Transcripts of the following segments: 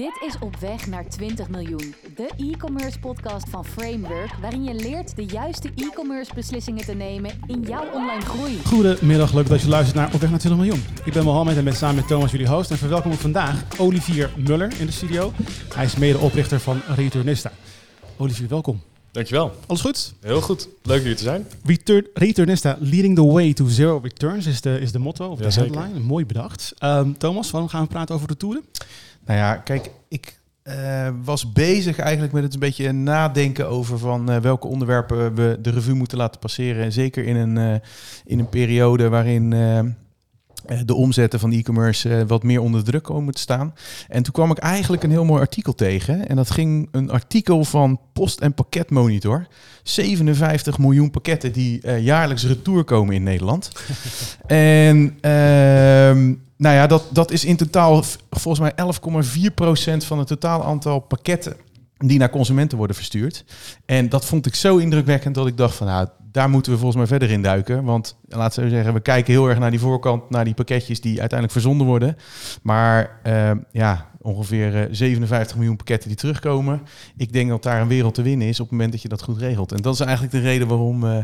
Dit is Op Weg naar 20 miljoen. De e-commerce podcast van Framework, waarin je leert de juiste e-commerce beslissingen te nemen in jouw online groei. Goedemiddag, leuk dat je luistert naar Op Weg naar 20 miljoen. Ik ben Mohammed en ben samen met Thomas jullie host. En verwelkom ik vandaag Olivier Muller in de studio. Hij is medeoprichter van Returnista. Olivier, welkom. Dankjewel. Alles goed? Heel goed. Leuk hier te zijn. Return, Returnista, leading the way to zero returns is de, is de motto of de headline. Mooi bedacht. Ehm, Thomas, waarom gaan we praten over de toeren? Nou ja, kijk, ik eh, was bezig eigenlijk met het een beetje nadenken over van eh, welke onderwerpen we de revue moeten laten passeren. En zeker in een, eh, in een periode waarin de omzetten van e-commerce eh, wat meer onder druk komen te staan. En toen kwam ik eigenlijk een heel mooi artikel tegen. En dat ging een artikel van Post- en Pakketmonitor. 57 miljoen pakketten die eh, jaarlijks retour komen in Nederland. en ehm, nou ja, dat, dat is in totaal volgens mij 11,4% van het totaal aantal pakketten die naar consumenten worden verstuurd. En dat vond ik zo indrukwekkend dat ik dacht van nou, daar moeten we volgens mij verder in duiken. Want laten we zeggen, we kijken heel erg naar die voorkant, naar die pakketjes die uiteindelijk verzonden worden. Maar ehm, ja, ongeveer eh, 57 miljoen pakketten die terugkomen. Ik denk dat daar een wereld te winnen is op het moment dat je dat goed regelt. En dat is eigenlijk de reden waarom eh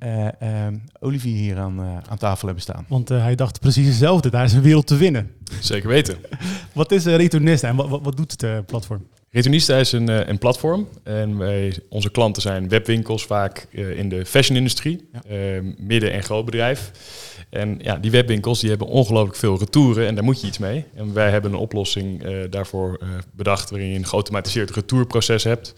eh, eh, Olivier hier aan, eh, aan tafel hebben staan. Want eh, hij dacht precies hetzelfde. Daar is een wereld te winnen. Zeker weten. Wat is uh, Returnista en wat, wat, wat doet het eh, platform? Returnista is een, eh, een platform. En wij, onze klanten zijn webwinkels, vaak eh, in de fashion-industrie, Ja. eh, midden- en grootbedrijf. En ja, die webwinkels die hebben ongelooflijk veel retouren en daar moet je iets mee. En wij hebben een oplossing daarvoor bedacht waarin je een geautomatiseerd retourproces hebt.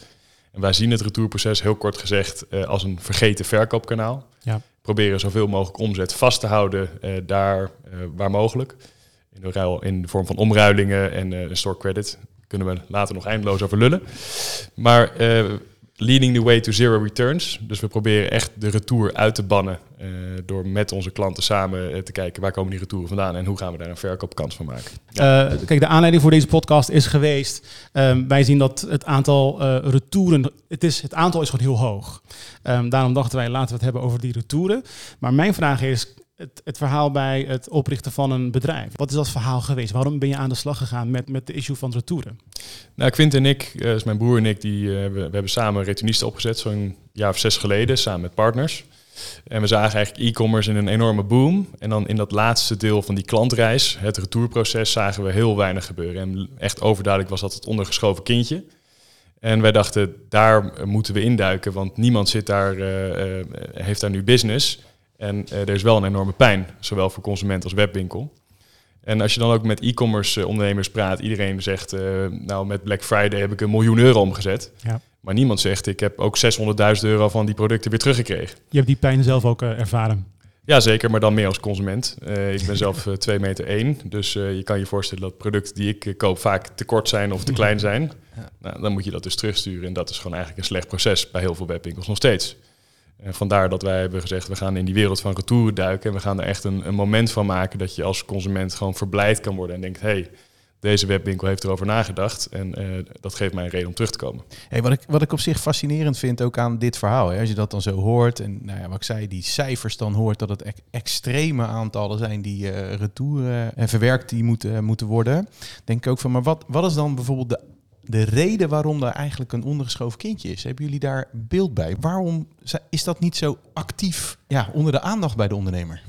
En wij zien het retourproces heel kort gezegd als een vergeten verkoopkanaal. Ja. Proberen zoveel mogelijk omzet vast te houden daar waar mogelijk. In de, ruil, in de vorm van omruilingen en een store credit. Kunnen we later nog eindeloos over lullen. Maar eh, leading the way to zero returns. Dus we proberen echt de retour uit te bannen. eh, door met onze klanten samen eh, te kijken waar komen die retouren vandaan en hoe gaan we daar een verkoopkans van maken. Kijk, de aanleiding voor deze podcast is geweest. ehm, wij zien dat het aantal retouren. Het, is, het aantal is gewoon heel hoog. Ehm, daarom dachten wij, laten we het hebben over die retouren. Maar mijn vraag is. Het, het verhaal bij het oprichten van een bedrijf. Wat is dat verhaal geweest? Waarom ben je aan de slag gegaan met, met de issue van retouren? Nou, Quint en ik, eh, dus mijn broer en ik, die, eh, we, hebben samen Returnista opgezet, zo'n jaar of zes geleden, samen met partners. En we zagen eigenlijk e-commerce in een enorme boom. En dan in dat laatste deel van die klantreis, het retourproces, zagen we heel weinig gebeuren. En echt overduidelijk was dat het ondergeschoven kindje. En wij dachten, daar moeten we induiken, want niemand zit daar, eh, heeft daar nu business. En eh, er is wel een enorme pijn, zowel voor consument als webwinkel. En als je dan ook met e-commerce eh, ondernemers praat, iedereen zegt, eh, nou met Black Friday heb ik een miljoen euro omgezet. Ja. Maar niemand zegt, ik heb ook 600.000 euro van die producten weer teruggekregen. Je hebt die pijn zelf ook ervaren. Ja, zeker, maar dan meer als consument. Eh, ik ben zelf eh 2 meter 1, dus eh, je kan je voorstellen dat producten die ik koop vaak te kort zijn of te klein zijn. Ja. Nou, dan moet je dat dus terugsturen en dat is gewoon eigenlijk een slecht proces bij heel veel webwinkels nog steeds. En vandaar dat wij hebben gezegd, we gaan in die wereld van retouren duiken. En we gaan er echt een, een moment van maken dat je als consument gewoon verblijd kan worden. En denkt, hey, deze webwinkel heeft erover nagedacht. En eh, dat geeft mij een reden om terug te komen. Hey, wat, ik, wat ik op zich fascinerend vind ook aan dit verhaal, hè, als je dat dan zo hoort en nou ja, wat ik zei, die cijfers dan hoort, dat het e- extreme aantallen zijn die eh retouren en verwerkt die moeten, moeten worden, denk ik ook van, maar wat, wat is dan bijvoorbeeld de, de reden waarom daar eigenlijk een ondergeschoven kindje is? Hebben jullie daar beeld bij? Waarom is dat niet zo actief ja, onder de aandacht bij de ondernemer?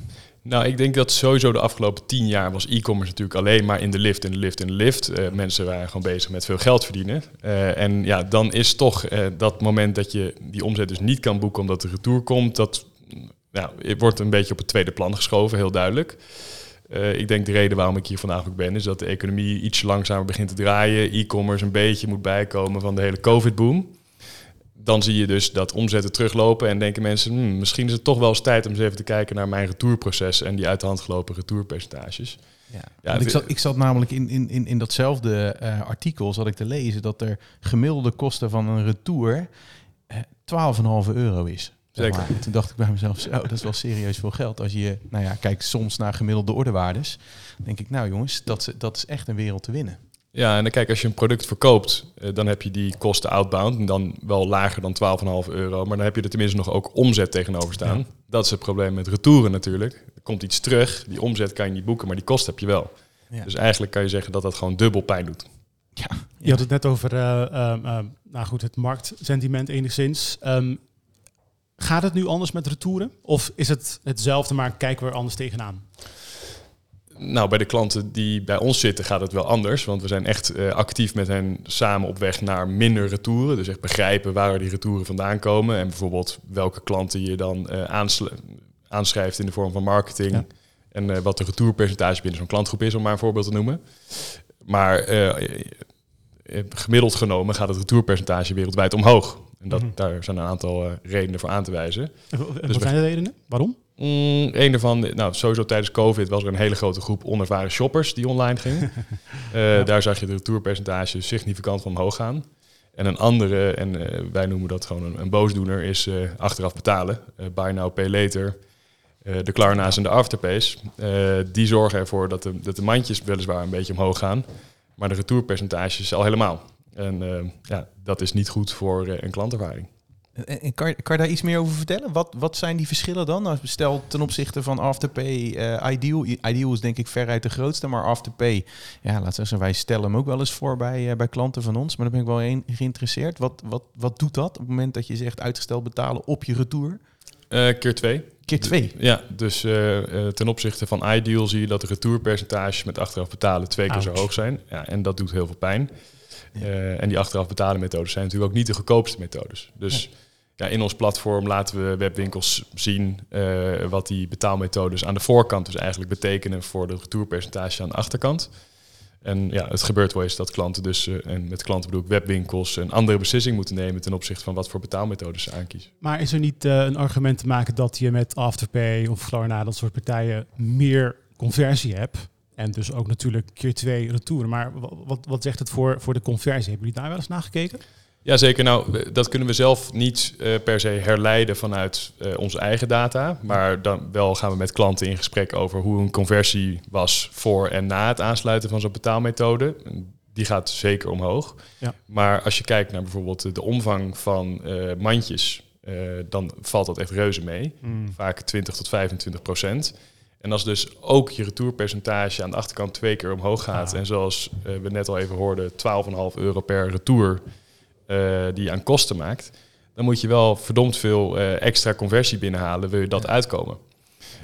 Nou, ik denk dat sowieso de afgelopen tien jaar was e-commerce natuurlijk alleen maar in de lift, in de lift, in de lift. Eh, mensen waren gewoon bezig met veel geld verdienen. Eh, en ja, dan is toch eh, dat moment dat je die omzet dus niet kan boeken omdat de retour komt, dat het wordt een beetje op het tweede plan geschoven, heel duidelijk. Eh, ik denk de reden waarom ik hier vandaag ook ben, is dat de economie iets langzamer begint te draaien. E-commerce een beetje moet bijkomen van de hele COVID-boom. Dan zie je dus dat omzetten teruglopen en denken mensen, hmm, misschien is het toch wel eens tijd om eens even te kijken naar mijn retourproces en die uit de hand gelopen retourpercentages. Ja, Ja, ik, zat, ik zat namelijk in, in, in, in datzelfde eh, artikel zat ik te lezen dat er gemiddelde kosten van een retour eh 12,5 euro is. Zeg Zeker. maar. Toen dacht ik bij mezelf, zo, dat is wel serieus veel geld. Als je, nou ja, kijkt soms naar gemiddelde ordewaardes, denk ik, nou jongens, dat, is- dat is echt een wereld te winnen. Ja, en dan kijk, als je een product verkoopt, eh, dan heb je die kosten outbound. En dan wel lager dan 12,5 euro. Maar dan heb je er tenminste nog ook omzet tegenover staan. Ja. Dat is het probleem met retouren natuurlijk. Er komt iets terug, die omzet kan je niet boeken, maar die kost heb je wel. Ja. Dus eigenlijk kan je zeggen dat dat gewoon dubbel pijn doet. Ja, Je had het net over eh, ehm, ehm, nou goed, het marktsentiment enigszins. Ehm, gaat het nu anders met retouren? Of is het hetzelfde, maar kijken we er anders tegenaan? Nou, bij de klanten die bij ons zitten gaat het wel anders. Want we zijn echt eh, actief met hen samen op weg naar minder retouren. Dus echt begrijpen waar die retouren vandaan komen. En bijvoorbeeld welke klanten je dan eh, aansl- aanschrijft in de vorm van marketing. Ja. En eh, wat de retourpercentage binnen zo'n klantgroep is, om maar een voorbeeld te noemen. Maar gemiddeld genomen gaat het retourpercentage wereldwijd omhoog. En dat, Mhm. daar zijn een aantal eh, redenen voor aan te wijzen. En Dus wat zijn de redenen? Waarom? Mm, een daarvan, nou sowieso tijdens COVID was er een hele grote groep onervaren shoppers die online gingen. Eh, Daar zag je de retourpercentage significant van omhoog gaan. En een andere, en eh, wij noemen dat gewoon een, een boosdoener, is achteraf betalen. Buy now, pay later. De Klarna's en de Afterpays. Die zorgen ervoor dat de, dat de mandjes weliswaar een beetje omhoog gaan. Maar de retourpercentages al helemaal. En eh, ja, dat is niet goed voor eh, een klantervaring. En, kan, je- kan je daar iets meer over vertellen? Wat, wat zijn die verschillen dan? Nou, stel ten opzichte van Afterpay, eh Ideal. Ideal is denk ik veruit de grootste, maar Afterpay, ja, laten we zeggen, wij stellen hem ook wel eens voor bij, bij klanten van ons. Maar daar ben ik wel een geïnteresseerd. Wat, wat, wat doet dat op het moment dat je zegt uitgesteld betalen op je retour? Keer twee. Keer twee. Ja, dus ten opzichte van Ideal zie je dat de retourpercentages met achteraf betalen twee keer zo hoog zijn. Ja, en dat doet heel veel pijn. Eh, en die achteraf betalen methodes zijn natuurlijk ook niet de goedkoopste methodes. Dus ja. in ons platform laten we webwinkels zien eh, wat die betaalmethodes aan de voorkant dus eigenlijk betekenen voor de retourpercentage aan de achterkant. En ja, het gebeurt wel eens dat klanten dus, eh, en met klanten bedoel ik webwinkels, een andere beslissing moeten nemen ten opzichte van wat voor betaalmethodes ze aankiezen. Maar is er niet een argument te maken dat je met Afterpay of Klarna, dat soort partijen, meer conversie hebt? En dus ook natuurlijk keer twee retouren. Maar wa- wat, wat zegt het voor, voor de conversie? Hebben jullie daar wel eens naar gekeken? Jazeker, nou, dat kunnen we zelf niet eh, per se herleiden vanuit eh, onze eigen data. Maar dan wel gaan we met klanten in gesprek over hoe een conversie was voor en na het aansluiten van zo'n betaalmethode. Die gaat zeker omhoog. Ja. Maar als je kijkt naar bijvoorbeeld de omvang van eh, mandjes, dan valt dat echt reuze mee. Vaak 20 tot 25 procent. En als dus ook je retourpercentage aan de achterkant twee keer omhoog gaat. Ah. En zoals eh, we net al even hoorden, 12,5 euro per retour eh, die je aan kosten maakt. Dan moet je wel verdomd veel eh, extra conversie binnenhalen, wil je dat uitkomen.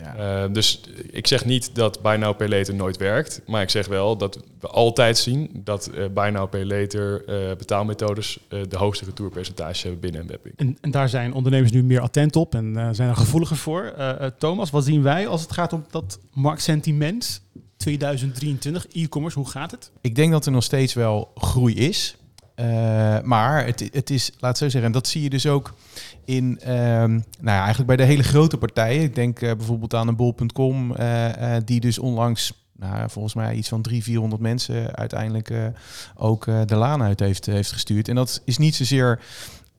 Ja. Eh, dus ik zeg niet dat Buy Now Pay Later nooit werkt. Maar ik zeg wel dat we altijd zien dat eh Buy Now Pay Later eh, betaalmethodes eh, de hoogste retourpercentage hebben binnen een webwinkel. En, en daar zijn ondernemers nu meer attent op en eh, zijn er gevoeliger voor. Thomas, wat zien wij als het gaat om dat marktsentiment 2023, e-commerce, hoe gaat het? Ik denk dat er nog steeds wel groei is. Eh, maar het, het is, laat zo zeggen, en dat zie je dus ook in, ehm, nou ja, eigenlijk bij de hele grote partijen. Ik denk eh, bijvoorbeeld aan een bol.com, eh, die dus onlangs, nou, volgens mij iets van 300, 400 mensen uiteindelijk ook de laan uit heeft, heeft gestuurd. En dat is niet zozeer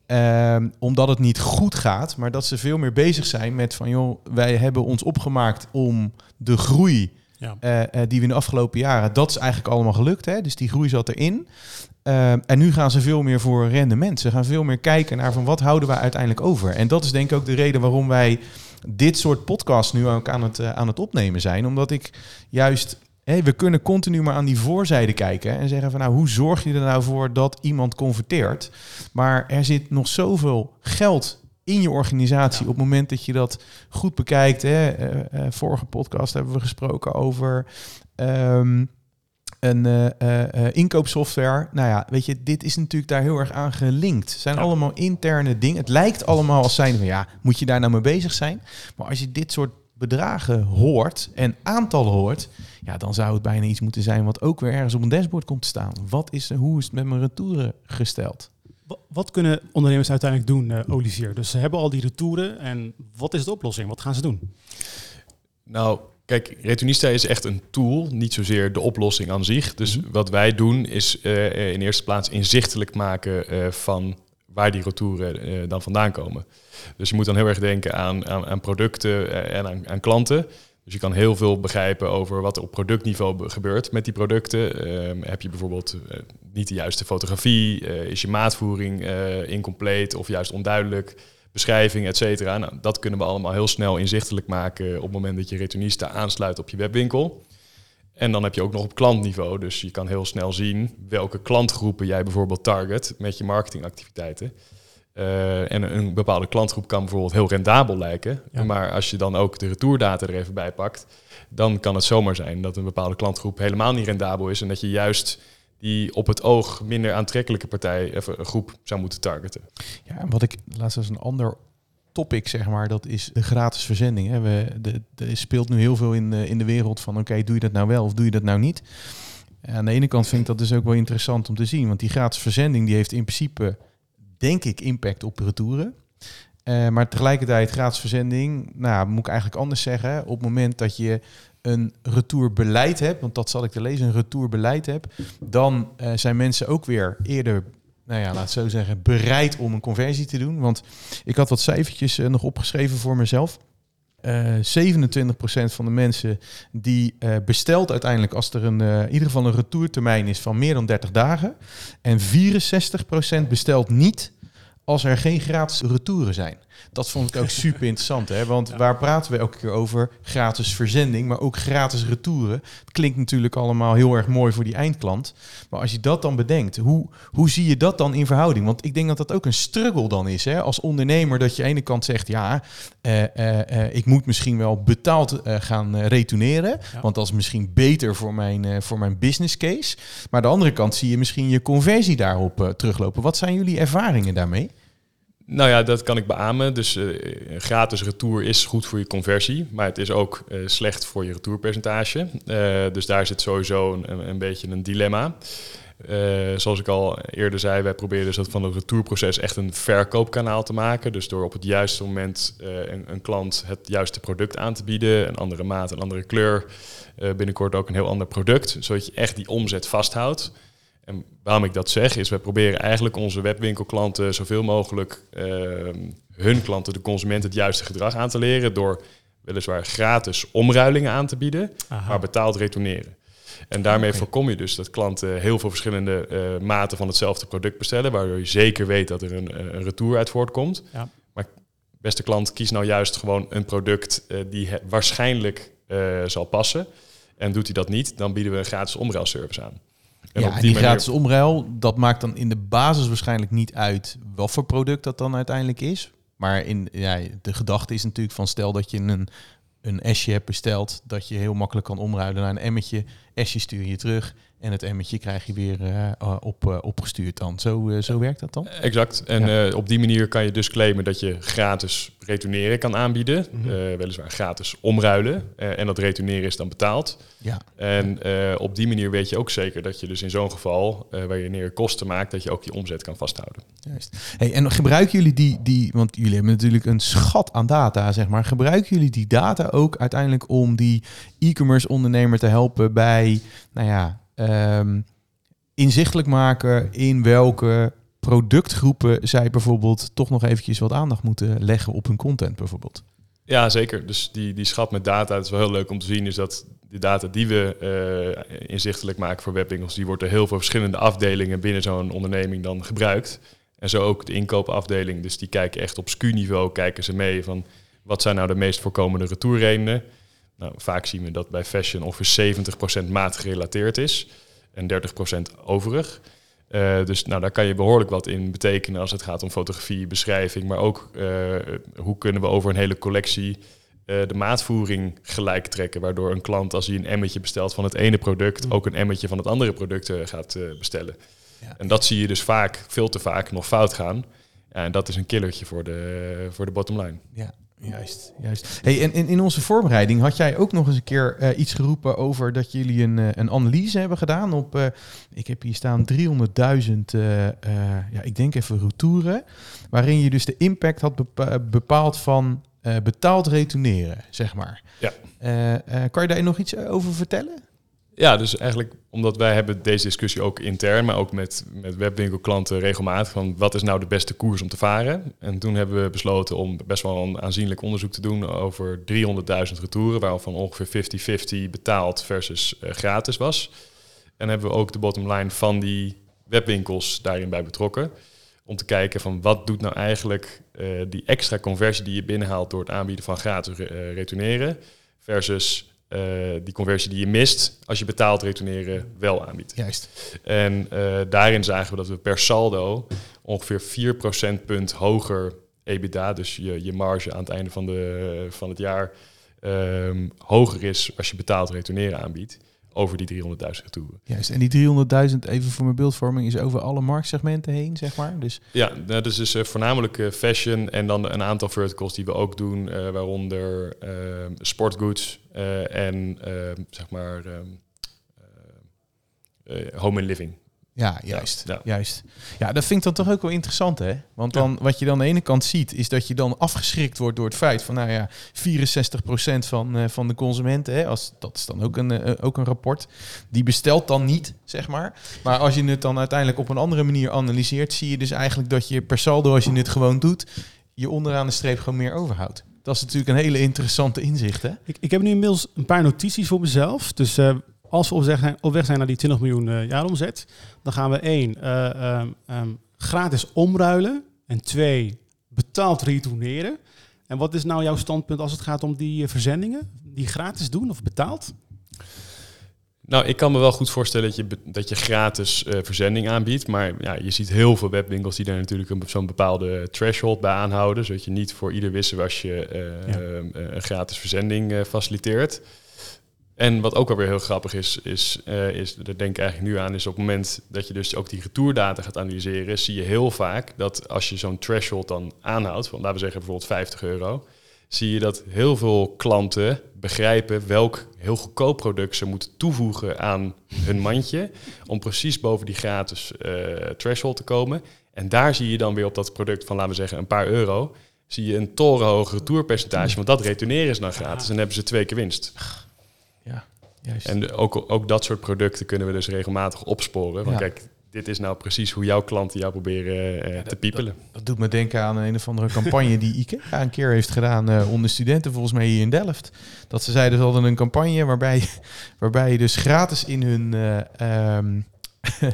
ehm, omdat het niet goed gaat, maar dat ze veel meer bezig zijn met van, joh, wij hebben ons opgemaakt om de groei Eh, eh, die we in de afgelopen jaren, dat is eigenlijk allemaal gelukt. Hè? Dus die groei zat erin. Eh, en nu gaan ze veel meer voor rendement. Ze gaan veel meer kijken naar van wat houden we uiteindelijk over. En dat is denk ik ook de reden waarom wij dit soort podcasts nu ook aan het, aan het opnemen zijn. Omdat ik juist, hé, we kunnen continu maar aan die voorzijde kijken en zeggen van nou, hoe zorg je er nou voor dat iemand converteert? Maar er zit nog zoveel geld in je organisatie op het moment dat je dat goed bekijkt. Hè. Eh, eh, vorige podcast hebben we gesproken over ehm, een eh, inkoopsoftware. Nou ja, weet je, dit is natuurlijk daar heel erg aan gelinkt. Het zijn Ja. allemaal interne dingen. Het lijkt allemaal als zijn van ja, moet je daar nou mee bezig zijn? Maar als je dit soort bedragen hoort en aantallen hoort, ja, dan zou het bijna iets moeten zijn wat ook weer ergens op een dashboard komt te staan. Wat is, hoe is het met mijn retouren gesteld? Wa- Wat kunnen ondernemers uiteindelijk doen, eh, Olivier? Dus ze hebben al die retouren en wat is de oplossing? Wat gaan ze doen? Nou, kijk, Retunista is echt een tool, niet zozeer de oplossing aan zich. Dus wat wij doen is eh, in eerste plaats inzichtelijk maken eh, van waar die retouren dan vandaan komen. Dus je moet dan heel erg denken aan, aan, aan producten en aan, aan klanten. Dus je kan heel veel begrijpen over wat er op productniveau be- gebeurt met die producten. Ehm, heb je bijvoorbeeld eh, niet de juiste fotografie? Eh, is je maatvoering eh, incompleet of juist onduidelijk? Beschrijving, et cetera. Nou, dat kunnen we allemaal heel snel inzichtelijk maken op het moment dat je Returnista aansluit op je webwinkel. En dan heb je ook nog op klantniveau. Dus je kan heel snel zien welke klantgroepen jij bijvoorbeeld target met je marketingactiviteiten. Uh, en een bepaalde klantgroep kan bijvoorbeeld heel rendabel lijken. Maar als je dan ook de retourdata er even bij pakt, dan kan het zomaar zijn dat een bepaalde klantgroep helemaal niet rendabel is. En dat je juist die op het oog minder aantrekkelijke partij, even groep zou moeten targeten. Ja, en wat ik laatst als een ander topic, zeg maar, dat is de gratis verzending. Hè. We, de, de speelt nu heel veel in de, in de wereld van oké, doe je dat nou wel of doe je dat nou niet? aan de ene kant vind ik dat dus ook wel interessant om te zien, want die gratis verzending die heeft in principe, denk ik, impact op retouren. Uh, maar tegelijkertijd gratis verzending, nou moet ik eigenlijk anders zeggen. Op het moment dat je een retourbeleid hebt, want dat zal ik te lezen, een retourbeleid hebt, dan uh, zijn mensen ook weer eerder nou ja, laat zo zeggen, bereid om een conversie te doen. Want ik had wat cijfertjes uh, nog opgeschreven voor mezelf. Uh, 27% van de mensen die uh, bestelt uiteindelijk als er een, uh, in ieder geval een retourtermijn is van meer dan 30 dagen. En 64% bestelt niet als er geen gratis retouren zijn. Dat vond ik ook super interessant, hè? want waar praten we elke keer over? Gratis verzending, maar ook gratis retouren. Het klinkt natuurlijk allemaal heel erg mooi voor die eindklant. Maar als je dat dan bedenkt, hoe, hoe zie je dat dan in verhouding? Want ik denk dat dat ook een struggle dan is, hè? als ondernemer, dat je aan de ene kant zegt, ja, uh, uh, ik moet misschien wel betaald gaan retourneren, want dat is misschien beter voor mijn, voor mijn business case. Maar aan de andere kant zie je misschien je conversie daarop teruglopen. Wat zijn jullie ervaringen daarmee? Nou ja, dat kan ik beamen. Dus uh, gratis retour is goed voor je conversie, maar het is ook uh, slecht voor je retourpercentage. Uh, dus daar zit sowieso een, een beetje een dilemma. zoals ik al eerder zei, wij proberen dus dat van het retourproces echt een verkoopkanaal te maken. Dus door op het juiste moment een, klant het juiste product aan te bieden, een andere maat, een andere kleur, binnenkort ook een heel ander product, zodat je echt die omzet vasthoudt. En waarom ik dat zeg, is we proberen eigenlijk onze webwinkelklanten zoveel mogelijk uh, hun klanten, de consument, het juiste gedrag aan te leren door weliswaar gratis omruilingen aan te bieden, Aha. maar betaald retourneren. En daarmee okay. voorkom je dus dat klanten heel veel verschillende uh, maten van hetzelfde product bestellen, waardoor je zeker weet dat er een, een retour uit voortkomt. Ja. Maar beste klant, kies nou juist gewoon een product uh, die waarschijnlijk zal passen. En doet hij dat niet, dan bieden we een gratis omruilservice aan. En ja, die, die gratis omruil, dat maakt dan in de basis waarschijnlijk niet uit wat voor product dat dan uiteindelijk is. Maar in, ja, de gedachte is natuurlijk van stel dat je een, een esje hebt besteld, dat je heel makkelijk kan omruilen naar een emmetje. Esje stuur je terug en het emmetje krijg je weer uh, op, uh, opgestuurd dan. Zo, uh, zo werkt dat dan? Exact. En ja. op die manier kan je dus claimen dat je gratis retourneren kan aanbieden. Mm -hmm. weliswaar gratis omruilen. en dat retourneren is dan betaald. Ja. En op die manier weet je ook zeker dat je dus in zo'n geval, waar je neer kosten maakt, dat je ook die omzet kan vasthouden. Juist. Hey, en gebruiken jullie die, die, want jullie hebben natuurlijk een schat aan data, zeg maar. Gebruiken jullie die data ook uiteindelijk om die e-commerce ondernemer te helpen bij, nou ja, um, inzichtelijk maken in welke productgroepen zij bijvoorbeeld toch nog eventjes wat aandacht moeten leggen op hun content bijvoorbeeld. Ja, zeker. Dus die, die schat met data, het is wel heel leuk om te zien, is dat de data die we uh, inzichtelijk maken voor webwinkels, die wordt er heel veel verschillende afdelingen binnen zo'n onderneming dan gebruikt. En zo ook de inkoopafdeling. Dus die kijken echt op SKU-niveau, kijken ze mee van wat zijn nou de meest voorkomende retourredenen. Nou, vaak zien we dat bij fashion ongeveer 70% maat gerelateerd is en 30% overig. Uh, dus nou, daar kan je behoorlijk wat in betekenen als het gaat om fotografie, beschrijving, maar ook uh, hoe kunnen we over een hele collectie uh, de maatvoering gelijk trekken, waardoor een klant als hij een emmetje bestelt van het ene product, ook een emmetje van het andere product gaat bestellen. Ja. En dat zie je dus vaak, veel te vaak, nog fout gaan. Ja, en dat is een killertje voor de, voor de bottom line. Ja, Juist, juist. Hey, en, in onze voorbereiding had jij ook nog eens een keer uh, iets geroepen over dat jullie een, uh, een analyse hebben gedaan op, uh, ik heb hier staan 300.000, ja, ik denk even retouren, waarin je dus de impact had bepaald van betaald retourneren, zeg maar. Ja. kan je daar nog iets over vertellen? Ja, dus eigenlijk omdat wij hebben deze discussie ook intern, maar ook met, met webwinkelklanten regelmatig van wat is nou de beste koers om te varen. En toen hebben we besloten om best wel een aanzienlijk onderzoek te doen over 300.000 retouren, waarvan ongeveer 50-50 betaald versus uh, gratis was. En hebben we ook de bottom line van die webwinkels daarin bij betrokken. Om te kijken van wat doet nou eigenlijk uh, die extra conversie die je binnenhaalt door het aanbieden van gratis uh, retourneren versus eh, die conversie die je mist als je betaald retourneren wel aanbiedt. Juist. En eh, daarin zagen we dat we per saldo ongeveer 4 procentpunt hoger EBITDA, dus je, je marge aan het einde van, de, van het jaar, ehm, hoger is als je betaald retourneren aanbiedt over die 300.000 retouren. Juist. En die 300.000, even voor mijn beeldvorming, is over alle marktsegmenten heen, zeg maar. Dus Ja, nou, dus is eh, voornamelijk eh, fashion en dan een aantal verticals die we ook doen, eh, waaronder ehm, sportgoods en ehm, zeg maar ehm, eh, eh, home and living. Ja, juist. Ja. Juist. Ja, dat vind ik dan toch ook wel interessant, hè? Want dan, wat je dan aan de ene kant ziet, is dat je dan afgeschrikt wordt door het feit van, nou ja, 64% van, eh, van de consumenten, hè, als, dat is dan ook een, eh, ook een rapport, die bestelt dan niet, zeg maar. Maar als je het dan uiteindelijk op een andere manier analyseert, zie je dus eigenlijk dat je per saldo, als je het gewoon doet, je onderaan de streep gewoon meer overhoudt. Dat is natuurlijk een hele interessante inzicht, hè? Ik, ik heb nu inmiddels een paar notities voor mezelf. Dus eh, als we op weg, zijn, op weg zijn naar die 20 miljoen eh, jaaromzet, dan gaan we één, eh, ehm, ehm, gratis omruilen. En twee, betaald retourneren. En wat is nou jouw standpunt als het gaat om die eh, verzendingen? Die gratis doen of betaald? Nou, ik kan me wel goed voorstellen dat je, dat je gratis verzending aanbiedt. Maar ja, je ziet heel veel webwinkels die daar natuurlijk een, zo'n bepaalde threshold bij aanhouden. Zodat je niet voor ieder wisselwasje eh Ja. eh, een gratis verzending faciliteert. En wat ook alweer heel grappig is, is, eh, is, daar denk ik eigenlijk nu aan, is op het moment dat je dus ook die retourdata gaat analyseren, zie je heel vaak dat als je zo'n threshold dan aanhoudt, van laten we zeggen bijvoorbeeld 50 euro, zie je dat heel veel klanten begrijpen welk heel goedkoop product ze moeten toevoegen aan hun mandje om precies boven die gratis eh, threshold te komen. En daar zie je dan weer op dat product van, laten we zeggen, een paar euro, zie je een torenhoog retourpercentage, want dat retourneren is dan gratis en dan hebben ze twee keer winst. Juist. En ook, ook dat soort producten kunnen we dus regelmatig opsporen. Want Ja. kijk, dit is nou precies hoe jouw klanten jou proberen eh, te piepelen. Dat doet me denken aan een of andere campagne die IKEA een keer heeft gedaan eh, onder studenten, volgens mij hier in Delft. Dat ze zeiden, ze hadden een campagne waarbij, waarbij je dus gratis in hun, eh, ehm,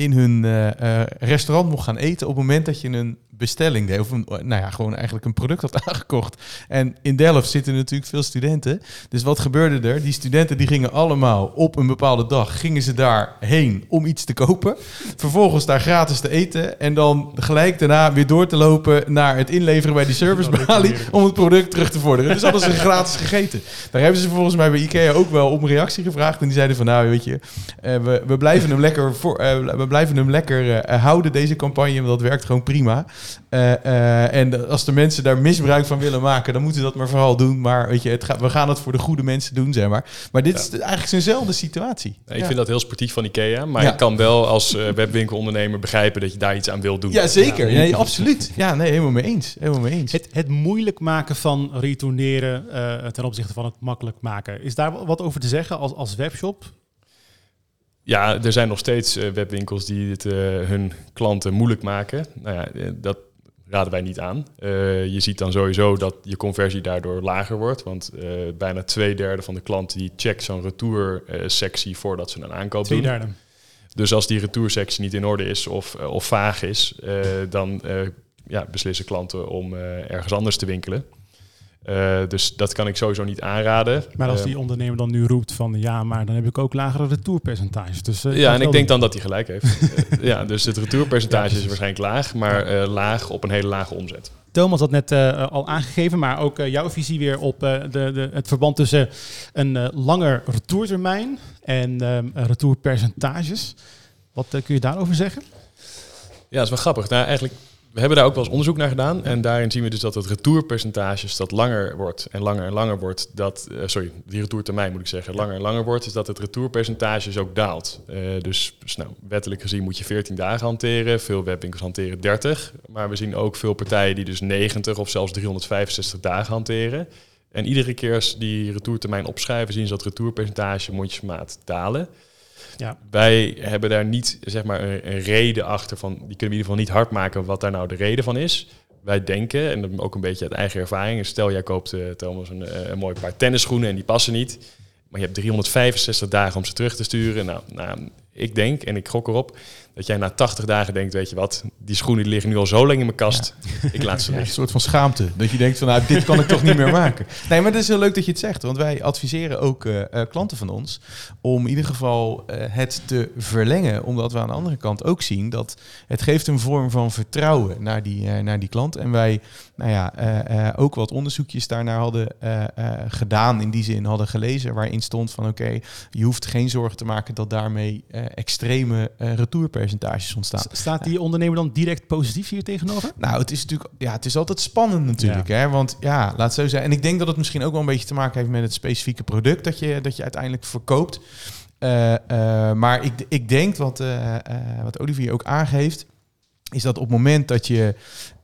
in hun eh, eh, restaurant mocht gaan eten op het moment dat je een bestelling deed. Of een, nou ja, gewoon eigenlijk een product had aangekocht. En in Delft zitten natuurlijk veel studenten. Dus wat gebeurde er? Die studenten die gingen allemaal op een bepaalde dag, gingen ze daarheen om iets te kopen. Vervolgens daar gratis te eten. En dan gelijk daarna weer door te lopen naar het inleveren bij die servicebalie om het product terug te vorderen. Dus hadden ze gratis gegeten. Daar hebben ze volgens mij bij Ikea ook wel om reactie gevraagd. En die zeiden van nou weet je, eh, we, we blijven hem lekker, voor, eh, we blijven hem lekker eh, houden deze campagne. Want dat werkt gewoon prima. Eh, eh, en als de mensen daar misbruik van willen maken, dan moeten ze dat maar vooral doen. Maar weet je, het gaat, we gaan het voor de goede mensen doen, zeg maar. Maar dit is eigenlijk zijnzelfde situatie. Ik Ja. vind dat heel sportief van IKEA, maar Ja. ik kan wel als eh, webwinkelondernemer begrijpen dat je daar iets aan wil doen. Ja, zeker. Nee, absoluut. Ja, nee, helemaal mee eens. Helemaal mee eens. Het, het moeilijk maken van retourneren eh, ten opzichte van het makkelijk maken. Is daar wat over te zeggen als, als webshop? Ja, er zijn nog steeds eh, webwinkels die het eh, hun klanten moeilijk maken. Nou ja, eh, dat raden wij niet aan. Je ziet dan sowieso dat je conversie daardoor lager wordt. Want bijna twee derde van de klanten die checkt zo'n retoursectie voordat ze een aankoop Twee doen. derde. Dus als die retoursectie niet in orde is of, of vaag is, dan ja, beslissen klanten om ergens anders te winkelen. Eh, dus dat kan ik sowieso niet aanraden. Maar als Eh, die ondernemer dan nu roept van ja, maar dan heb ik ook lagere retourpercentages. Dus, eh, ja, en ik denk dan dat hij gelijk heeft. Ja, dus het retourpercentage Ja, is waarschijnlijk laag, maar laag op een hele lage omzet. Thomas had net al aangegeven, maar ook jouw visie weer op de, de, het verband tussen een langer retourtermijn en retourpercentages. Wat kun je daarover zeggen? Ja, dat is wel grappig. Nou, eigenlijk, we hebben daar ook wel eens onderzoek naar gedaan. En daarin zien we dus dat het retourpercentage dat langer wordt en langer en langer wordt. Dat, eh, sorry, die retourtermijn moet ik zeggen, langer en langer wordt, is dat het retourpercentage ook daalt. Eh, dus dus nou, wettelijk gezien moet je 14 dagen hanteren. Veel webwinkels hanteren 30. Maar we zien ook veel partijen die dus 90 of zelfs 365 dagen hanteren. En iedere keer als die retourtermijn opschrijven, zien ze dat retourpercentage mondjesmaat dalen. Ja. Wij hebben daar niet zeg maar, een, reden achter van, die kunnen we in ieder geval niet hard maken wat daar nou de reden van is. Wij denken, en ook een beetje uit eigen ervaring, stel jij koopt eh, Thomas een, eh, een mooi paar tennisschoenen en die passen niet, maar je hebt 365 dagen om ze terug te sturen. Nou, nou, ik denk en ik gok erop Dat jij na 80 dagen denkt, weet je wat, die schoenen die liggen nu al zo lang in mijn kast. Ik laat ze Ja, een soort van schaamte. Dat je denkt van, nou, dit kan ik toch niet meer maken. Nee, maar het is heel leuk dat je het zegt. Want wij adviseren ook eh, eh, klanten van ons om in ieder geval eh, het te verlengen. Omdat we aan de andere kant ook zien dat het geeft een vorm van vertrouwen naar die, naar die klant. En wij, nou ja, ook wat onderzoekjes daarnaar hadden gedaan. In die zin hadden gelezen waarin stond van, oké, je hoeft geen zorgen te maken dat daarmee extreme eh, retourpercentages ontstaan. Staat die ondernemer dan direct positief hier tegenover? Nou, het is natuurlijk, ja, het is altijd spannend natuurlijk, hè? Want ja, laat zo zijn. En ik denk dat het misschien ook wel een beetje te maken heeft met het specifieke product dat je, dat je uiteindelijk verkoopt. Eh, eh, maar ik, ik denk wat, eh, wat Olivier ook aangeeft, is dat op het moment dat je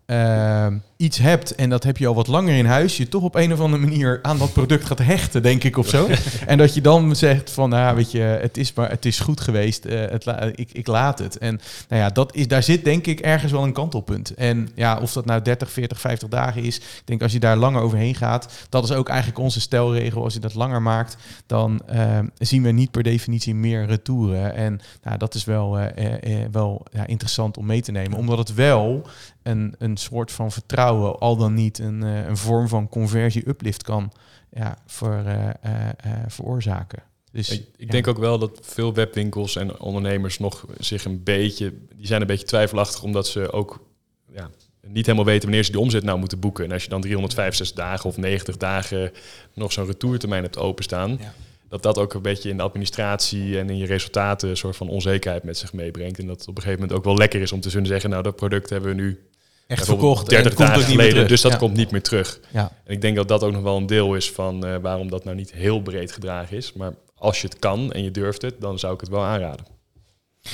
eh, iets hebt en dat heb je al wat langer in huis, je toch op een of andere manier aan dat product gaat hechten, denk ik, of zo. en dat je dan zegt van, nou, weet je, het is maar, het is goed geweest, eh, het la- ik, ik laat het. En nou ja, dat is, daar zit denk ik ergens wel een kantelpunt. En ja, of dat nou 30, 40, 50 dagen is, ik denk als je daar langer overheen gaat, dat is ook eigenlijk onze stelregel. Als je dat langer maakt, dan eh, zien we niet per definitie meer retouren. En nou, dat is wel, eh, eh, wel ja, interessant om mee te nemen, omdat het wel een, een soort van vertrouwen, al dan niet een, eh, een vorm van conversie-uplift kan ja, voor, eh, eh, veroorzaken. Dus, Ik, ik ja. denk ook wel dat veel webwinkels en ondernemers nog zich een beetje, die zijn een beetje twijfelachtig omdat ze ook ja, niet helemaal weten wanneer ze die omzet nou moeten boeken. En als je dan 365 dagen of 90 dagen nog zo'n retourtermijn hebt openstaan, Ja. dat dat ook een beetje in de administratie en in je resultaten een soort van onzekerheid met zich meebrengt. En dat op een gegeven moment ook wel lekker is om te kunnen zeggen, nou dat product hebben we nu echt verkocht. en 30 het komt dagen geleden, dus dat Ja. komt niet meer terug. Ja. En ik denk dat dat ook nog wel een deel is van eh, waarom dat nou niet heel breed gedragen is. Maar als je het kan en je durft het, dan zou ik het wel aanraden.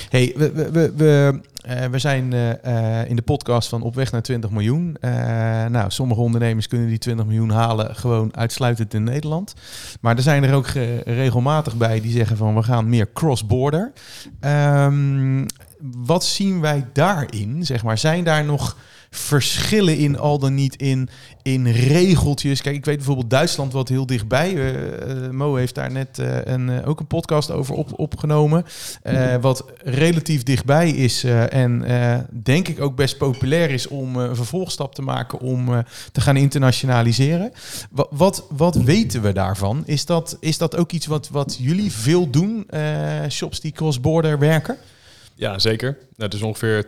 Hey, we, we, we, we, eh, we zijn eh, in de podcast van Op weg naar 20 miljoen. Nou, sommige ondernemers kunnen die 20 miljoen halen gewoon uitsluitend in Nederland. Maar er zijn er ook regelmatig bij die zeggen van we gaan meer cross-border. Ehm, wat zien wij daarin? Zeg maar, zijn daar nog verschillen in al dan niet in, in regeltjes? Kijk, ik weet bijvoorbeeld Duitsland wat heel dichtbij. eh, Mo heeft daar net eh, een, ook een podcast over op, opgenomen. Eh, wat relatief dichtbij is en denk ik ook best populair is om een vervolgstap te maken om te gaan internationaliseren. Wat, wat, wat weten we daarvan? Is dat, is dat ook iets wat, wat jullie veel doen, shops die cross-border werken? Ja, zeker. Nou, dus ongeveer 80%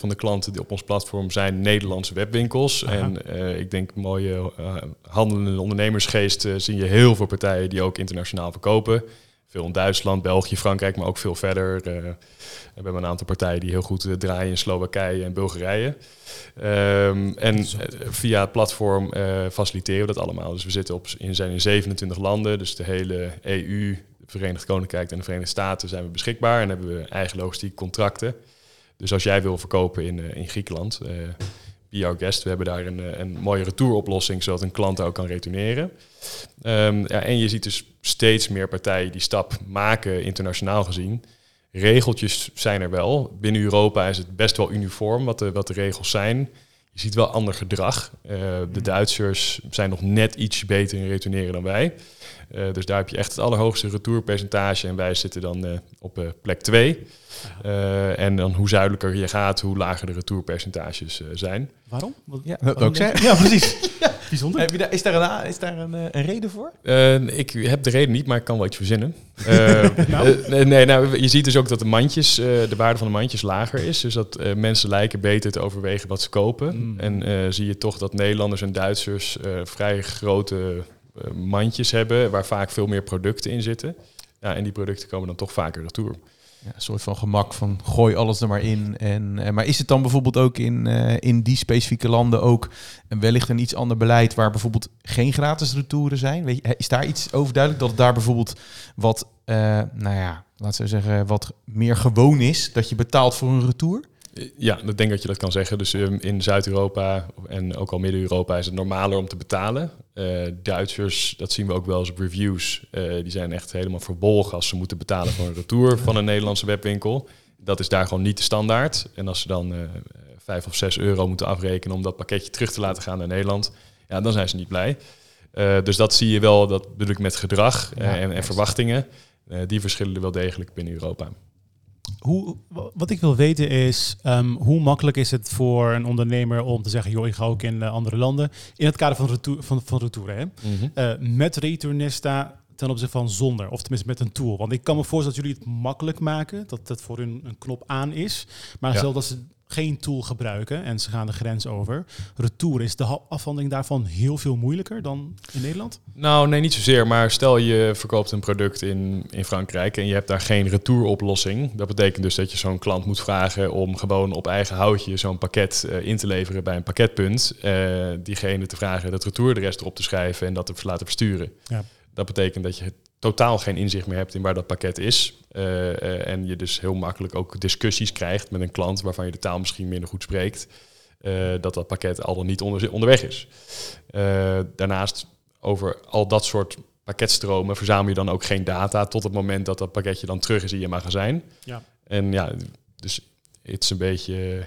van de klanten die op ons platform zijn Nederlandse webwinkels. Aha. En eh, ik denk mooie eh, handelende ondernemersgeest eh, zie je heel veel partijen die ook internationaal verkopen. Veel in Duitsland, België, Frankrijk, maar ook veel verder. We hebben een aantal partijen die heel goed draaien in Slowakije en Bulgarije. Ehm, en via het platform faciliteren we dat allemaal. Dus we zitten op, in, zijn in 27 landen, dus de hele EU, het Verenigd Koninkrijk en de Verenigde Staten zijn we beschikbaar. En hebben we eigen logistiek contracten. Dus als jij wil verkopen in, eh, in Griekenland, eh be our guest. We hebben daar een, eh, een mooie retouroplossing, zodat een klant ook kan retourneren. Ehm, ja, en je ziet dus steeds meer partijen die stap maken, internationaal gezien. Regeltjes zijn er wel. Binnen Europa is het best wel uniform wat de, wat de regels zijn. Je ziet wel ander gedrag. De Duitsers zijn nog net iets beter in retourneren dan wij. Eh, dus daar heb je echt het allerhoogste retourpercentage. En wij zitten dan eh, op eh, plek 2. en dan hoe zuidelijker je gaat, hoe lager de retourpercentages eh, zijn. Waarom? Wat- Ja, dat ook zeggen. Ja, precies. Bijzonder. Heb je daar, is daar, een, is daar een, een reden voor? Eh, ik heb de reden niet, maar ik kan wel iets verzinnen. Eh, eh, nee, nee, nou, je ziet dus ook dat de mandjes, eh, de waarde van de mandjes lager is. Dus dat eh, mensen lijken beter te overwegen wat ze kopen. Mm. En eh, zie je toch dat Nederlanders en Duitsers eh, vrij grote mandjes hebben, waar vaak veel meer producten in zitten. Ja, en die producten komen dan toch vaker retour. Ja, een soort van gemak van gooi alles er maar in. En, eh, maar is het dan bijvoorbeeld ook in, eh, in die specifieke landen ook wellicht een iets ander beleid waar bijvoorbeeld geen gratis retouren zijn? Weet je, is daar iets over duidelijk dat daar bijvoorbeeld wat, eh, nou ja, laten we zeggen, wat meer gewoon is dat je betaalt voor een retour? Ja, ik denk dat je dat kan zeggen. Dus ehm, in Zuid-Europa en ook al Midden-Europa is het normaler om te betalen. Eh, Duitsers, dat zien we ook wel eens op reviews, eh, die zijn echt helemaal verbolgen als ze moeten betalen voor een retour van een Nederlandse webwinkel. Dat is daar gewoon niet de standaard. En als ze dan eh vijf of zes euro moeten afrekenen om dat pakketje terug te laten gaan naar Nederland, ja, dan zijn ze niet blij. Dus dat zie je wel, dat bedoel ik met gedrag Ja, en, en verwachtingen. Die verschillen er wel degelijk binnen Europa. Hoe, wat ik wil weten is, ehm, hoe makkelijk is het voor een ondernemer om te zeggen, joh, ik ga ook in uh, andere landen. In het kader van, retour, van, van retouren, hè? Mm -hmm. met Returnista ten opzichte van zonder, of tenminste met een tool. Want ik kan me voorstellen dat jullie het makkelijk maken, dat het voor hun een knop aan is. Maar ja. stel dat ze geen tool gebruiken en ze gaan de grens over. Retour, is de afhandeling daarvan heel veel moeilijker dan in Nederland? Nou, nee, niet zozeer. Maar stel je verkoopt een product in, in Frankrijk en je hebt daar geen retouroplossing. Dat betekent dus dat je zo'n klant moet vragen om gewoon op eigen houtje zo'n pakket uh, in te leveren bij een pakketpunt. Uh, diegene te vragen dat retouradres erop te schrijven en dat te laten versturen. Ja. Dat betekent dat je totaal geen inzicht meer hebt in waar dat pakket is. Uh, uh, en je dus heel makkelijk ook discussies krijgt met een klant waarvan je de taal misschien minder goed spreekt. Uh, dat dat pakket al dan niet onder, onderweg is. daarnaast over al dat soort pakketstromen verzamel je dan ook geen data tot het moment dat dat pakketje dan terug is in je magazijn. Ja. En ja, dus het is een beetje.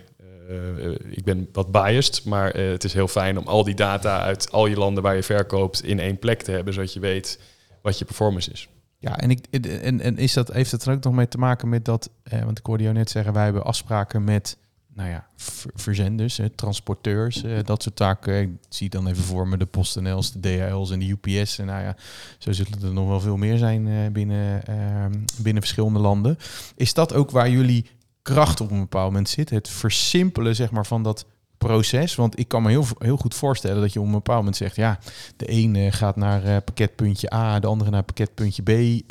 ik ben wat biased, maar het is heel fijn om al die data uit al je landen waar je verkoopt in één plek te hebben, zodat je weet wat je performance is. Ja, en, ik, en, en is dat, heeft het er ook nog mee te maken met dat, eh, want ik hoorde jou net zeggen, wij hebben afspraken met, nou ja, verzenders, eh, transporteurs, eh, dat soort taken. Ik zie dan even voor me de PostNL's, de DHL's en de UPS. En nou ja, zo zullen er nog wel veel meer zijn eh, binnen, ehm, binnen verschillende landen. Is dat ook waar jullie kracht op een bepaald moment zit? Het versimpelen, zeg maar, van dat proces. Want ik kan me heel, heel goed voorstellen dat je op een bepaald moment zegt... ja, de ene gaat naar uh, pakketpuntje A, de andere naar pakketpuntje B. Uh,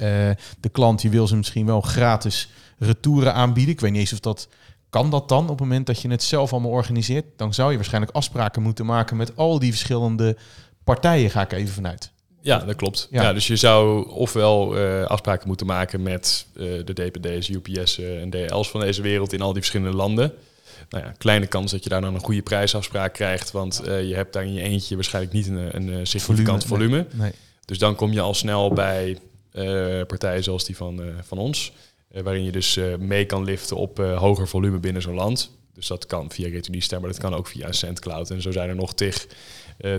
de klant die wil ze misschien wel gratis retouren aanbieden. Ik weet niet eens of dat... Kan dat dan op het moment dat je het zelf allemaal organiseert? Dan zou je waarschijnlijk afspraken moeten maken met al die verschillende partijen, ga ik even vanuit. Ja, dat klopt. Ja. dus je zou ofwel uh, afspraken moeten maken met uh, de DPD's, UPS en DL's van deze wereld in al die verschillende landen nou ja, kleine kans dat je daar dan een goede prijsafspraak krijgt. Want uh, je hebt daar in je eentje waarschijnlijk niet een, een, een significant volume. volume. Nee, nee. Dus dan kom je al snel bij uh, partijen zoals die van, uh, van ons. waarin je dus mee kan liften op hoger volume binnen zo'n land. Dus dat kan via Returnista, maar dat kan ook via SendCloud. En zo zijn er nog tig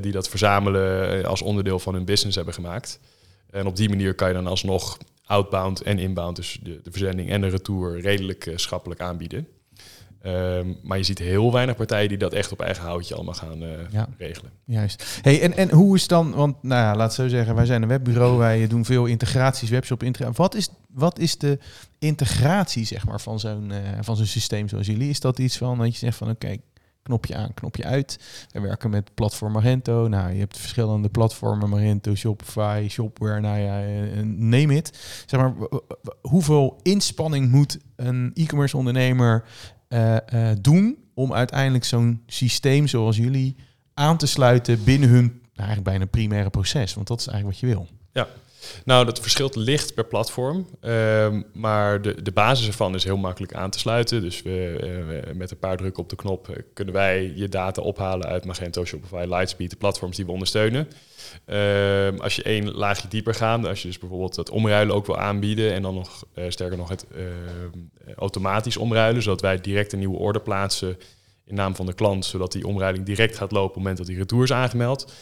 die dat verzamelen als onderdeel van hun business hebben gemaakt. En op die manier kan je dan alsnog outbound en inbound, dus de, de verzending en de retour, redelijk schappelijk aanbieden. Um, maar je ziet heel weinig partijen die dat echt op eigen houtje allemaal gaan uh, ja. regelen. Juist. Hey, en, en hoe is dan, want nou ja, laat zo zeggen, wij zijn een webbureau, wij doen veel integraties, webshop integratie. Wat is, wat is de integratie zeg maar, van zo'n uh, van zo'n systeem zoals jullie? Is dat iets van dat je zegt van oké, okay, knopje aan, knopje uit. We werken met platform Magento. Nou, je hebt verschillende platformen, Magento, Shopify, Shopware, nou ja, eh, neem het. Zeg maar, hoeveel inspanning moet een e-commerce ondernemer uh, uh, doen om uiteindelijk zo'n systeem zoals jullie aan te sluiten binnen hun nou, eigenlijk bijna primaire proces? Want dat is eigenlijk wat je wil. Ja, nou, dat verschilt licht per platform. Uh, maar de, de basis ervan is heel makkelijk aan te sluiten. Dus we, uh, met een paar drukken op de knop kunnen wij je data ophalen uit Magento, Shopify, Lightspeed, de platforms die we ondersteunen. Uh, als je één laagje dieper gaat, als je dus bijvoorbeeld het omruilen ook wil aanbieden en dan nog uh, sterker nog het uh, automatisch omruilen, zodat wij direct een nieuwe order plaatsen in naam van de klant, zodat die omruiling direct gaat lopen op het moment dat die retour is aangemeld.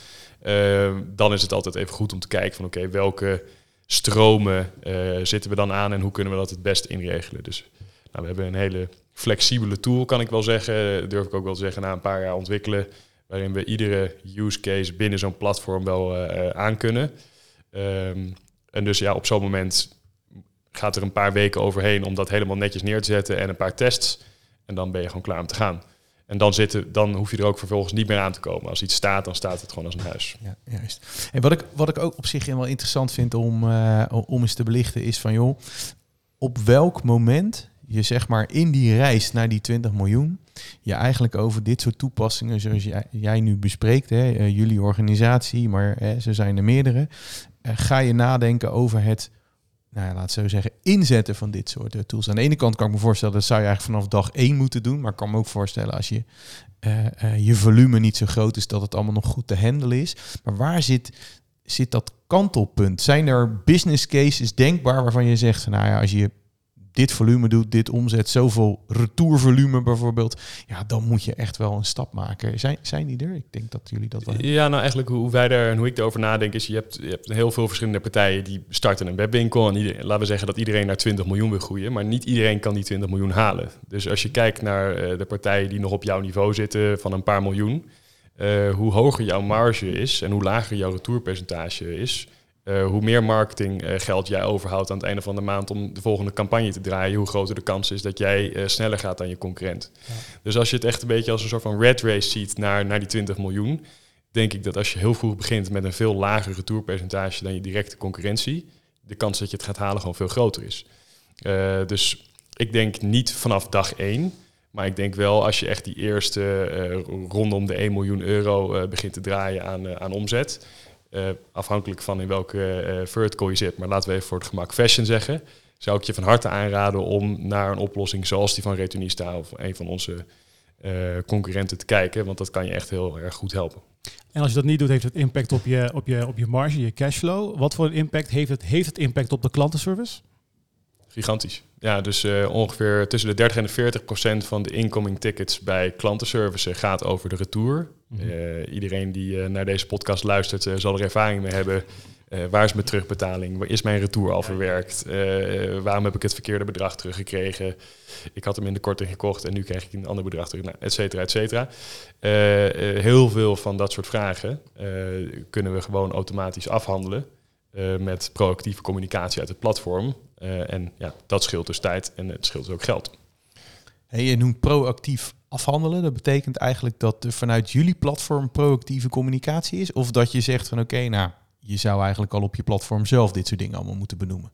Ehm, dan is het altijd even goed om te kijken van oké, welke stromen eh, zitten we dan aan en hoe kunnen we dat het best inregelen. Dus nou, we hebben een hele flexibele tool, kan ik wel zeggen, durf ik ook wel te zeggen, na een paar jaar ontwikkelen waarin we iedere use case binnen zo'n platform wel uh, aan kunnen. Um, en dus ja, op zo'n moment gaat er een paar weken overheen om dat helemaal netjes neer te zetten en een paar tests. En dan ben je gewoon klaar om te gaan. En dan, zitten, dan hoef je er ook vervolgens niet meer aan te komen. Als iets staat, dan staat het gewoon als een huis. Ja, juist. En wat ik, wat ik ook op zich wel interessant vind om, uh, om eens te belichten is van joh, op welk moment je zeg maar in die reis naar die 20 miljoen je eigenlijk over dit soort toepassingen zoals jij, jij nu bespreekt, hè, uh, jullie organisatie, maar uh, ze zijn er meerdere, uh, ga je nadenken over het, nou ja, laat zo zeggen, inzetten van dit soort tools. Aan de ene kant kan ik me voorstellen, dat zou je eigenlijk vanaf dag één moeten doen, maar ik kan me ook voorstellen als je je volume niet zo groot is, dat het allemaal nog goed te handelen is. Maar waar zit, zit dat kantelpunt? Zijn er business cases denkbaar waarvan je zegt, nou ja, als je dit volume doet, dit omzet, zoveel retourvolume bijvoorbeeld, ja, dan moet je echt wel een stap maken. Zijn, zijn die er? Ik denk dat jullie dat wel Ja, nou eigenlijk hoe wij daar en hoe ik erover nadenk is, je hebt, je hebt heel veel verschillende partijen die starten een webwinkel en iedereen, laten we zeggen dat iedereen naar 20 miljoen wil groeien, maar niet iedereen kan die 20 miljoen halen. Dus als je kijkt naar eh, de partijen die nog op jouw niveau zitten van een paar miljoen, uh, hoe hoger jouw marge is en hoe lager jouw retourpercentage is, uh, hoe meer marketinggeld uh, jij overhoudt aan het einde van de maand om de volgende campagne te draaien, hoe groter de kans is dat jij uh, sneller gaat dan je concurrent. Ja. Dus als je het echt een beetje als een soort van red race ziet naar, naar die 20 miljoen, denk ik dat als je heel vroeg begint met een veel lager retourpercentage dan je directe concurrentie, de kans dat je het gaat halen gewoon veel groter is. dus ik denk niet vanaf dag één. Maar ik denk wel als je echt die eerste rondom de 1 miljoen euro begint te draaien aan, aan omzet uh, afhankelijk van in welke uh, vertical je zit, maar laten we even voor het gemak fashion zeggen, zou ik je van harte aanraden om naar een oplossing zoals die van Retunista of een van onze uh, concurrenten te kijken, want dat kan je echt heel erg goed helpen. En als je dat niet doet, heeft het impact op je, op je, op je marge, je cashflow. Wat voor een impact heeft het, heeft het impact op de klantenservice? Gigantisch. Ja, dus uh, ongeveer tussen de 30 en de 40 procent van de incoming tickets bij klantenservice gaat over de retour. Mm -hmm. uh, iedereen die uh, naar deze podcast luistert, zal er ervaring mee hebben. waar is mijn terugbetaling? Is mijn retour al verwerkt? waarom heb ik het verkeerde bedrag teruggekregen? Ik had hem in de korting gekocht en nu krijg ik een ander bedrag terug, nou, et cetera, et cetera. heel veel van dat soort vragen kunnen we gewoon automatisch afhandelen. met proactieve communicatie uit het platform. Uh, en ja, dat scheelt dus tijd en het scheelt dus ook geld. Hey, je noemt proactief afhandelen. Dat betekent eigenlijk dat er vanuit jullie platform proactieve communicatie is? Of dat je zegt van oké, okay, nou, je zou eigenlijk al op je platform zelf dit soort dingen allemaal moeten benoemen?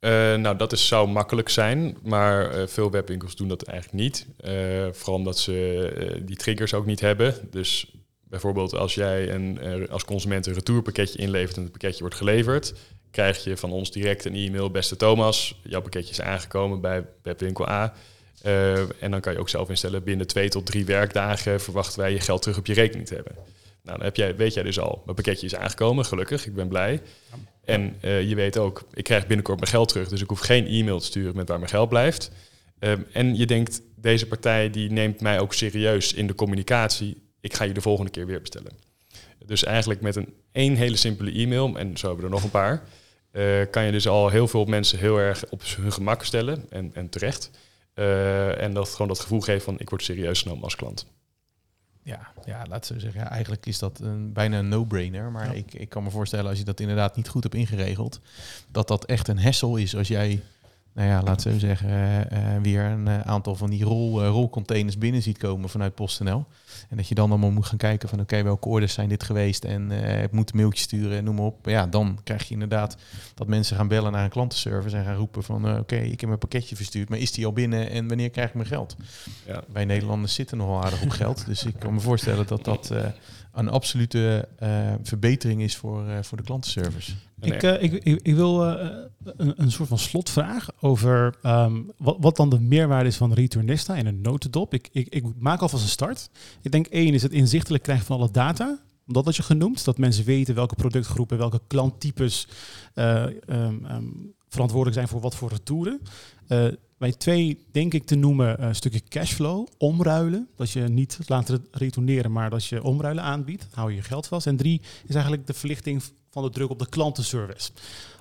Uh, nou, dat is, zou makkelijk zijn, maar uh, veel webwinkels doen dat eigenlijk niet. Uh, vooral omdat ze die triggers ook niet hebben. Dus bijvoorbeeld als jij een, als consument een retourpakketje inlevert en het pakketje wordt geleverd, krijg je van ons direct een e-mail. Beste Thomas, jouw pakketje is aangekomen bij webwinkel A. Uh, en dan kan je ook zelf instellen, binnen twee tot drie werkdagen verwachten wij je geld terug op je rekening te hebben. Nou, dan heb jij, weet jij dus al, mijn pakketje is aangekomen, gelukkig, ik ben blij. En uh, je weet ook, ik krijg binnenkort mijn geld terug, dus ik hoef geen e-mail te sturen met waar mijn geld blijft. Um, en je denkt, deze partij die neemt mij ook serieus in de communicatie, ik ga je de volgende keer weer bestellen. Dus eigenlijk met een één hele simpele e-mail, en zo hebben we er nog een paar, uh, kan je dus al heel veel mensen heel erg op hun gemak stellen en, en terecht. Uh, en dat gewoon dat gevoel geeft van ik word serieus genomen als klant. Ja, ja laten we zeggen, ja, eigenlijk is dat een, bijna een no-brainer. Maar ja. ik, ik kan me voorstellen als je dat inderdaad niet goed hebt ingeregeld, dat dat echt een hessel is als jij nou ja, laten we zeggen, uh, uh, weer een uh, aantal van die rol, rolcontainers binnen ziet komen vanuit PostNL. En dat je dan allemaal moet gaan kijken van oké, okay, welke orders zijn dit geweest en ik moet een mailtje sturen en noem maar op. Ja, dan krijg je inderdaad dat mensen gaan bellen naar een klantenservice en gaan roepen van oké, okay, ik heb mijn pakketje verstuurd, maar is die al binnen en wanneer krijg ik mijn geld? Ja. Wij Nederlanders zitten nogal aardig op geld, dus ik kan me voorstellen dat dat een absolute verbetering is voor, voor de klantenservice. Nee. Ik, uh, ik, ik, ik, wil een, een, soort van slotvraag over um, wat, wat, dan de meerwaarde is van Returnista in een notendop. Ik, ik, ik maak alvast een start. Ik denk één is het inzichtelijk krijgen van alle data. Dat had je genoemd, dat mensen weten welke productgroepen, welke klanttypes um, um, verantwoordelijk zijn voor wat voor retouren. Bij twee denk ik te noemen een stukje cashflow, omruilen. Dat je niet laat retourneren, maar dat je omruilen aanbiedt. Hou je je geld vast. En drie is eigenlijk de verlichting van de druk op de klantenservice.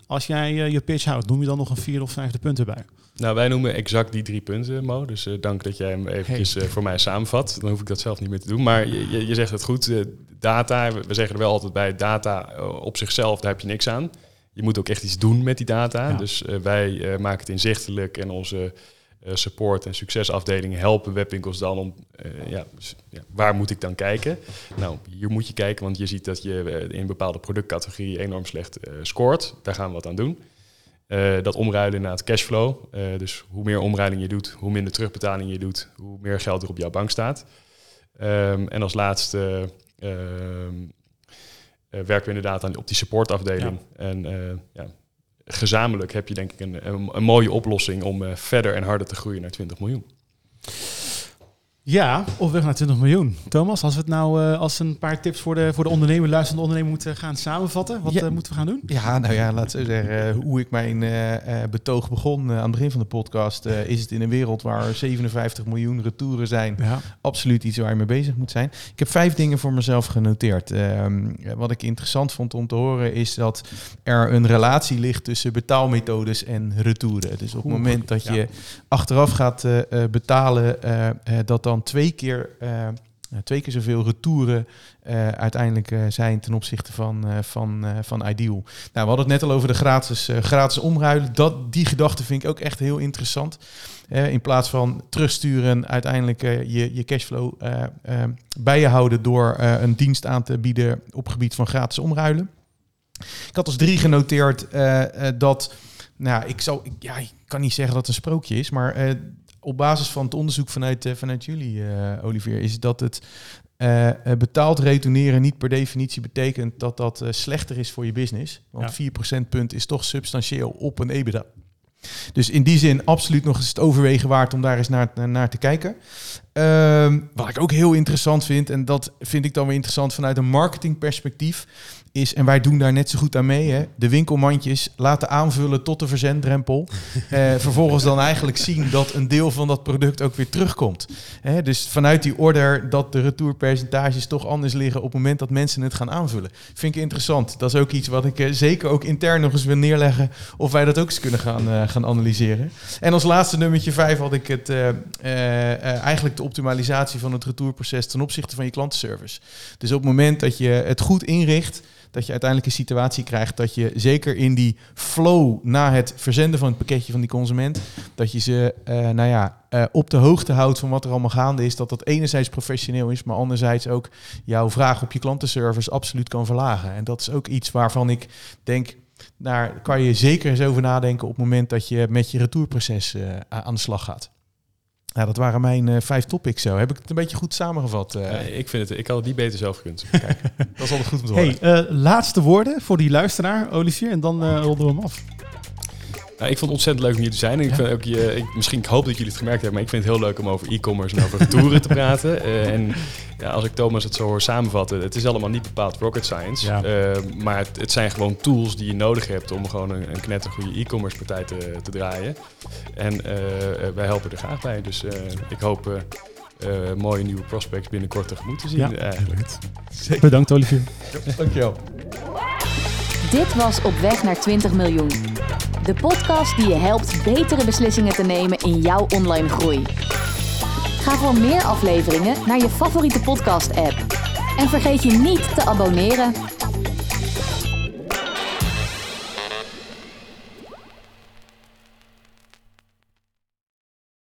Als jij uh, je pitch houdt, noem je dan nog een vierde of vijfde punt erbij? Nou, wij noemen exact die drie punten, Mo. Dus uh, dank dat jij hem eventjes uh, voor mij samenvat. Dan hoef ik dat zelf niet meer te doen. Maar je, je zegt het goed. data, we zeggen er wel altijd bij, data op zichzelf, daar heb je niks aan je moet ook echt iets doen met die data. Ja. Dus uh, wij uh, maken het inzichtelijk en onze uh, support- en succesafdelingen helpen webwinkels dan om, ja, ja, waar moet ik dan kijken? Nou, hier moet je kijken, want je ziet dat je in bepaalde productcategorieën enorm slecht scoort. Daar gaan we wat aan doen. dat omruilen naar het cashflow. dus hoe meer omruiling je doet, hoe minder terugbetaling je doet, hoe meer geld er op jouw bank staat. Um, en als laatste ehm, uh, werken we inderdaad aan, op die supportafdeling. Ja. En ja, gezamenlijk heb je denk ik een, een, mooie oplossing om uh, verder en harder te groeien naar 20 miljoen. Ja, of weg naar 20 miljoen. Thomas, als we het nou uh, als een paar tips voor de, voor de ondernemer, luisterende ondernemer moeten gaan samenvatten, wat ja. uh, moeten we gaan doen? Ja, nou ja, laten we zeggen, uh, hoe ik mijn betoog begon aan het begin van de podcast, is het in een wereld waar 57 miljoen retouren zijn, ja. absoluut iets waar je mee bezig moet zijn. Ik heb vijf dingen voor mezelf genoteerd. Ehm, wat ik interessant vond om te horen is dat er een relatie ligt tussen betaalmethodes en retouren. Dus op het moment dat je achteraf gaat betalen, dat dan twee keer, uh, twee keer zoveel retouren uh, uiteindelijk zijn ten opzichte van, van, van Ideal. Nou, we hadden het net al over de gratis, gratis omruilen. Dat, die gedachte vind ik ook echt heel interessant. in plaats van terugsturen, uiteindelijk je, je cashflow bij je houden door een dienst aan te bieden op gebied van gratis omruilen. Ik had als drie genoteerd dat, nou, ik zou, ja, ik kan niet zeggen dat het een sprookje is, maar op basis van het onderzoek vanuit, uh, vanuit jullie, uh, Olivier, is dat het uh, betaald retourneren niet per definitie betekent dat dat slechter is voor je business. Want ja. 4% punt is toch substantieel op een EBITDA. Dus in die zin absoluut nog eens het overwegen waard om daar eens naar, naar te kijken. Um, wat ik ook heel interessant vind, en dat vind ik dan weer interessant vanuit een marketingperspectief, is, en wij doen daar net zo goed aan mee, hè, de winkelmandjes laten aanvullen tot de verzenddrempel. eh, vervolgens dan eigenlijk zien dat een deel van dat product ook weer terugkomt. Hè, dus vanuit die order dat de retourpercentages toch anders liggen op het moment dat mensen het gaan aanvullen. Vind ik interessant. Dat is ook iets wat ik eh, zeker ook intern nog eens wil neerleggen of wij dat ook eens kunnen gaan, uh, gaan analyseren. En als laatste nummertje vijf had ik het uh, eigenlijk de optimalisatie van het retourproces ten opzichte van je klantenservice. Dus op het moment dat je het goed inricht, dat je uiteindelijk een situatie krijgt dat je zeker in die flow na het verzenden van het pakketje van die consument, dat je ze uh, nou ja, uh, op de hoogte houdt van wat er allemaal gaande is. Dat dat enerzijds professioneel is, maar anderzijds ook jouw vraag op je klantenservice absoluut kan verlagen. En dat is ook iets waarvan ik denk, daar kan je zeker eens over nadenken op het moment dat je met je retourproces uh, aan de slag gaat. Nou, dat waren mijn uh, vijf topics zo. Heb ik het een beetje goed samengevat? Uh... Ja, ik vind het, ik had het niet beter zelf gekund. Kijk, dat is altijd goed om te horen. Hey, uh, laatste woorden voor die luisteraar, Olivier, en dan rollen we hem af. Nou, ik vond het ontzettend leuk om hier te zijn. Ik vind ook je, ik, misschien ik hoop dat jullie het gemerkt hebben, maar ik vind het heel leuk om over e-commerce en over toeren te praten. Uh, en ja, als ik Thomas het zo hoor samenvatten, het is allemaal niet bepaald rocket science. Ja. Uh, maar het, het, zijn gewoon tools die je nodig hebt om gewoon een, een knettergoede e-commerce partij te, te draaien. En uh, wij helpen er graag bij. Dus ik hoop mooie nieuwe prospects binnenkort tegemoet te zien ja. eigenlijk. Bedankt Olivier. Dankjewel. Dit was Op weg naar 20 miljoen. De podcast die je helpt betere beslissingen te nemen in jouw online groei. Ga voor meer afleveringen naar je favoriete podcast-app. En vergeet je niet te abonneren.